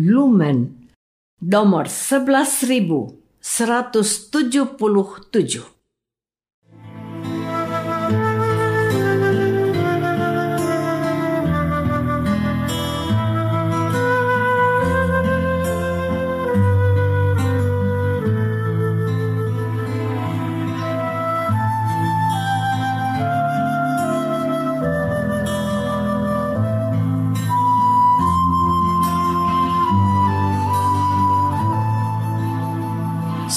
Lumen nomor 11177.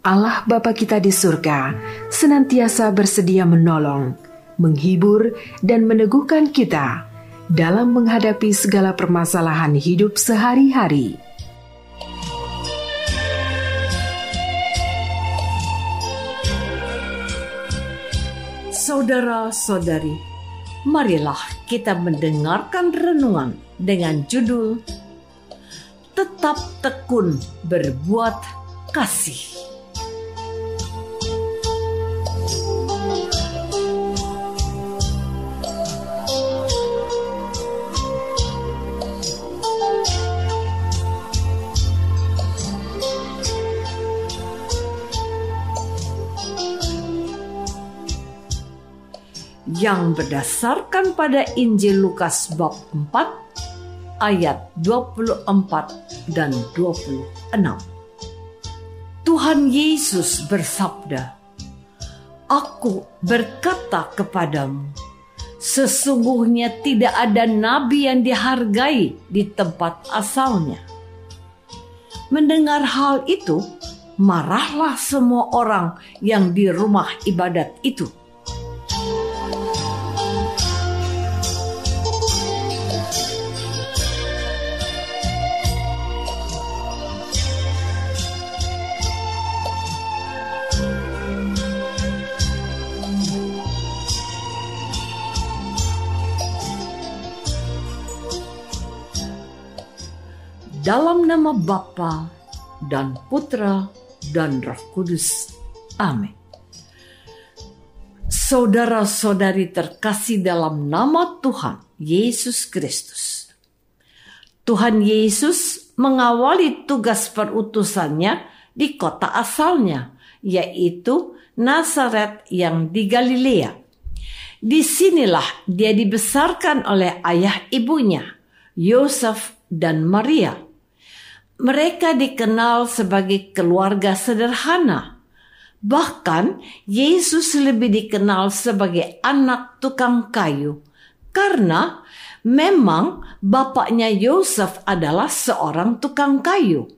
Allah Bapa kita di surga senantiasa bersedia menolong, menghibur, dan meneguhkan kita dalam menghadapi segala permasalahan hidup sehari-hari. Saudara-saudari, marilah kita mendengarkan renungan dengan judul Tetap Tekun Berbuat Kasih. Yang berdasarkan pada Injil Lukas bab 4 ayat 24 dan 26. Tuhan Yesus bersabda, Aku berkata kepadamu, sesungguhnya tidak ada nabi yang dihargai di tempat asalnya. Mendengar hal itu, marahlah semua orang yang di rumah ibadat itu Dalam nama Bapa dan Putra dan Roh Kudus. Amin. Saudara-saudari terkasih dalam nama Tuhan Yesus Kristus. Tuhan Yesus mengawali tugas perutusannya di kota asalnya, yaitu Nazaret yang di Galilea. Di sinilah dia dibesarkan oleh ayah ibunya, Yosef dan Maria mereka dikenal sebagai keluarga sederhana. Bahkan Yesus lebih dikenal sebagai anak tukang kayu karena memang bapaknya Yosef adalah seorang tukang kayu.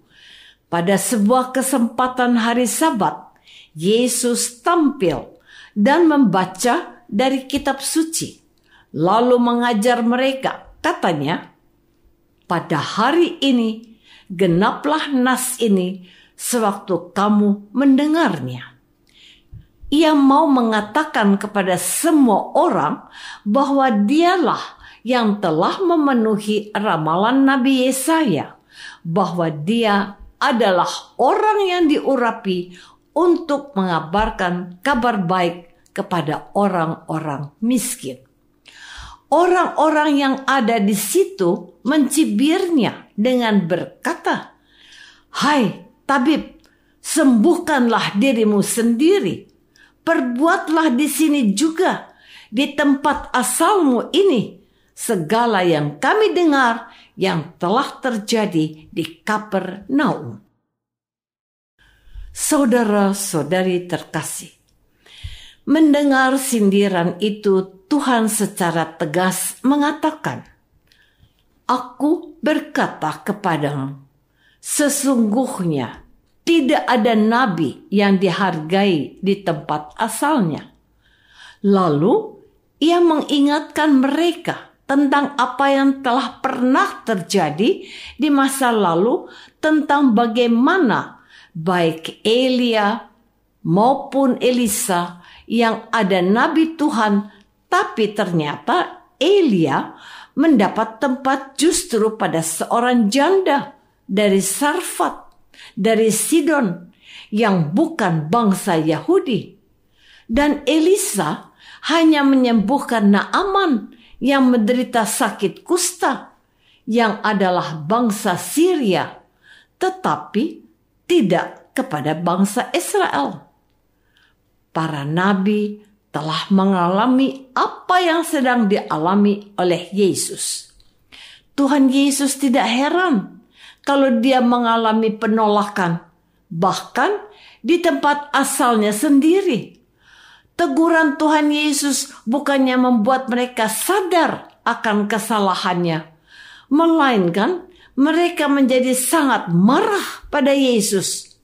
Pada sebuah kesempatan hari Sabat, Yesus tampil dan membaca dari kitab suci, lalu mengajar mereka. Katanya, "Pada hari ini genaplah nas ini sewaktu kamu mendengarnya. Ia mau mengatakan kepada semua orang bahwa dialah yang telah memenuhi ramalan Nabi Yesaya, bahwa dia adalah orang yang diurapi untuk mengabarkan kabar baik kepada orang-orang miskin. Orang-orang yang ada di situ mencibirnya dengan berkata, "Hai tabib, sembuhkanlah dirimu sendiri. Perbuatlah di sini juga, di tempat asalmu ini, segala yang kami dengar yang telah terjadi di Kapernaum." Saudara-saudari terkasih, mendengar sindiran itu Tuhan secara tegas mengatakan, Aku berkata kepadamu, sesungguhnya tidak ada nabi yang dihargai di tempat asalnya. Lalu ia mengingatkan mereka tentang apa yang telah pernah terjadi di masa lalu tentang bagaimana baik Elia maupun Elisa yang ada nabi Tuhan tapi ternyata Elia mendapat tempat justru pada seorang janda dari Sarfat dari Sidon yang bukan bangsa Yahudi dan Elisa hanya menyembuhkan Naaman yang menderita sakit kusta yang adalah bangsa Syria tetapi tidak kepada bangsa Israel. Para nabi telah mengalami apa yang sedang dialami oleh Yesus. Tuhan Yesus tidak heran kalau dia mengalami penolakan, bahkan di tempat asalnya sendiri. Teguran Tuhan Yesus bukannya membuat mereka sadar akan kesalahannya, melainkan mereka menjadi sangat marah pada Yesus.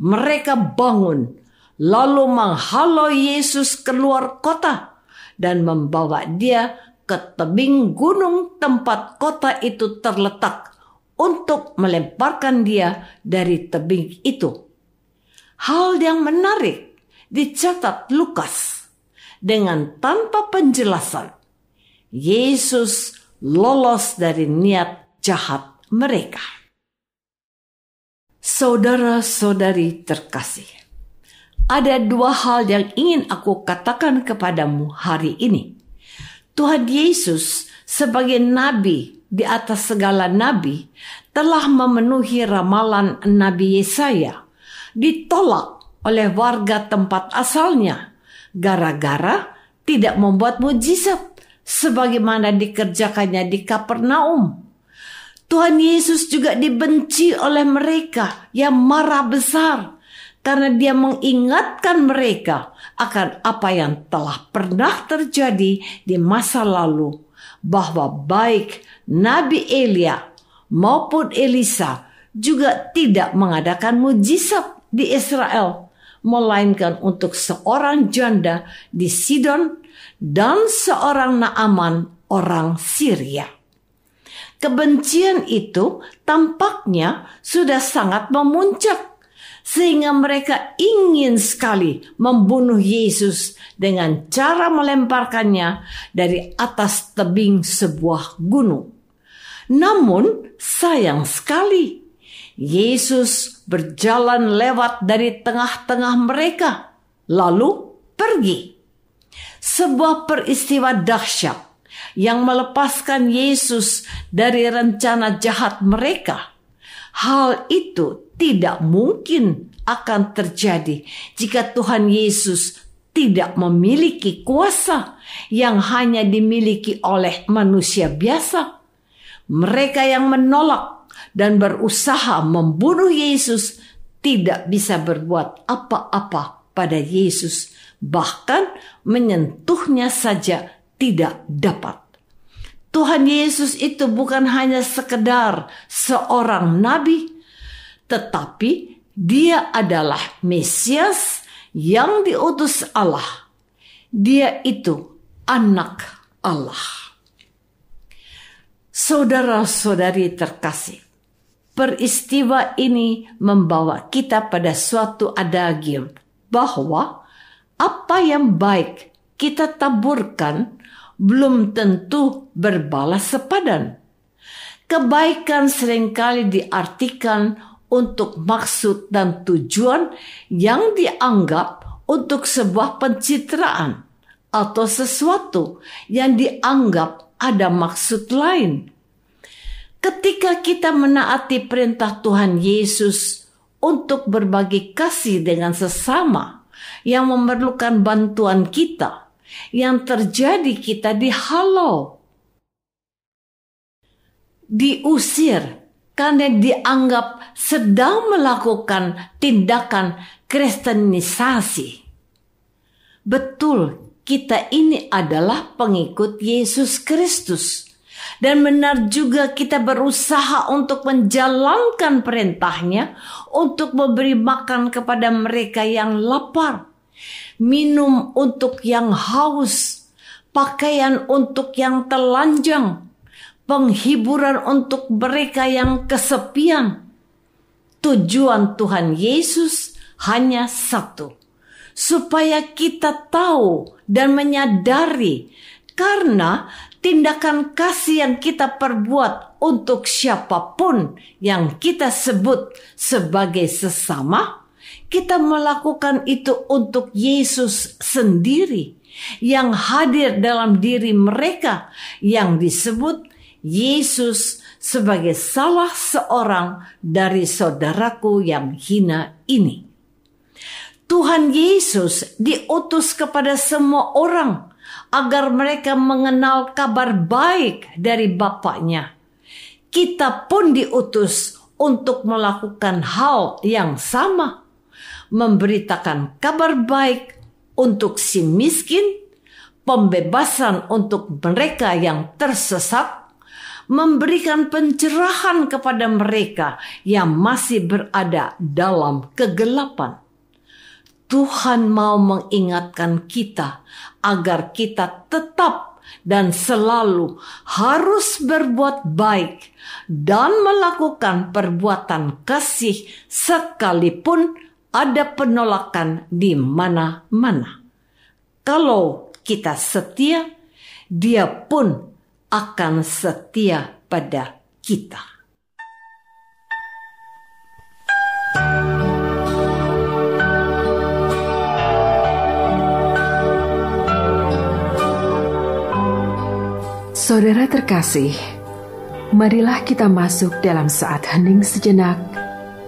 Mereka bangun, lalu menghalau Yesus keluar kota dan membawa dia ke tebing gunung tempat kota itu terletak untuk melemparkan dia dari tebing itu. Hal yang menarik dicatat Lukas dengan tanpa penjelasan. Yesus lolos dari niat jahat mereka. Saudara-saudari terkasih, ada dua hal yang ingin aku katakan kepadamu hari ini. Tuhan Yesus sebagai nabi di atas segala nabi telah memenuhi ramalan Nabi Yesaya ditolak oleh warga tempat asalnya gara-gara tidak membuat mujizat sebagaimana dikerjakannya di Kapernaum. Tuhan Yesus juga dibenci oleh mereka yang marah besar karena dia mengingatkan mereka akan apa yang telah pernah terjadi di masa lalu bahwa baik Nabi Elia maupun Elisa juga tidak mengadakan mujizat di Israel melainkan untuk seorang janda di Sidon dan seorang Naaman orang Syria. Kebencian itu tampaknya sudah sangat memuncak sehingga mereka ingin sekali membunuh Yesus dengan cara melemparkannya dari atas tebing sebuah gunung. Namun sayang sekali Yesus berjalan lewat dari tengah-tengah mereka, lalu pergi. Sebuah peristiwa dahsyat yang melepaskan Yesus dari rencana jahat mereka. Hal itu tidak mungkin akan terjadi jika Tuhan Yesus tidak memiliki kuasa yang hanya dimiliki oleh manusia biasa. Mereka yang menolak dan berusaha membunuh Yesus tidak bisa berbuat apa-apa pada Yesus, bahkan menyentuhnya saja tidak dapat. Tuhan Yesus itu bukan hanya sekedar seorang nabi, tetapi dia adalah Mesias yang diutus Allah. Dia itu anak Allah. Saudara-saudari terkasih, Peristiwa ini membawa kita pada suatu adagium bahwa apa yang baik kita taburkan belum tentu berbalas sepadan. Kebaikan sering kali diartikan untuk maksud dan tujuan yang dianggap untuk sebuah pencitraan atau sesuatu yang dianggap ada maksud lain. Ketika kita menaati perintah Tuhan Yesus untuk berbagi kasih dengan sesama yang memerlukan bantuan kita, yang terjadi kita dihalau, diusir karena dianggap sedang melakukan tindakan kristenisasi. Betul, kita ini adalah pengikut Yesus Kristus dan benar juga kita berusaha untuk menjalankan perintahnya untuk memberi makan kepada mereka yang lapar, minum untuk yang haus, pakaian untuk yang telanjang, penghiburan untuk mereka yang kesepian. Tujuan Tuhan Yesus hanya satu, supaya kita tahu dan menyadari karena tindakan kasih yang kita perbuat untuk siapa pun yang kita sebut sebagai sesama, kita melakukan itu untuk Yesus sendiri yang hadir dalam diri mereka yang disebut Yesus sebagai salah seorang dari saudaraku yang hina ini. Tuhan Yesus diutus kepada semua orang agar mereka mengenal kabar baik dari Bapaknya. Kita pun diutus untuk melakukan hal yang sama, memberitakan kabar baik untuk si miskin, pembebasan untuk mereka yang tersesat, memberikan pencerahan kepada mereka yang masih berada dalam kegelapan. Tuhan mau mengingatkan kita agar kita tetap dan selalu harus berbuat baik dan melakukan perbuatan kasih sekalipun ada penolakan di mana-mana. Kalau kita setia, Dia pun akan setia pada kita. Saudara terkasih, marilah kita masuk dalam saat hening sejenak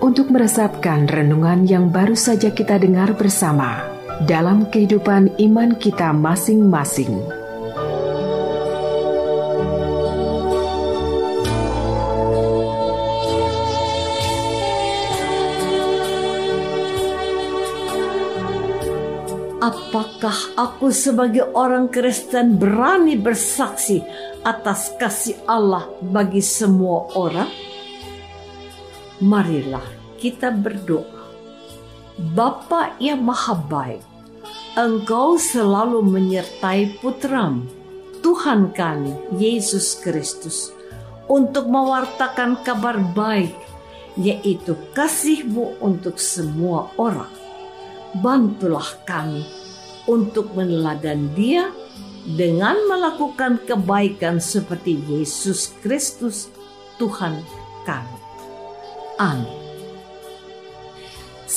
untuk meresapkan renungan yang baru saja kita dengar bersama dalam kehidupan iman kita masing-masing. Apakah aku sebagai orang Kristen berani bersaksi atas kasih Allah bagi semua orang? Marilah kita berdoa. Bapa yang maha baik, Engkau selalu menyertai putramu, Tuhan kami, Yesus Kristus, untuk mewartakan kabar baik, yaitu kasihmu untuk semua orang bantulah kami untuk meneladan Dia dengan melakukan kebaikan seperti Yesus Kristus, Tuhan kami. Amin.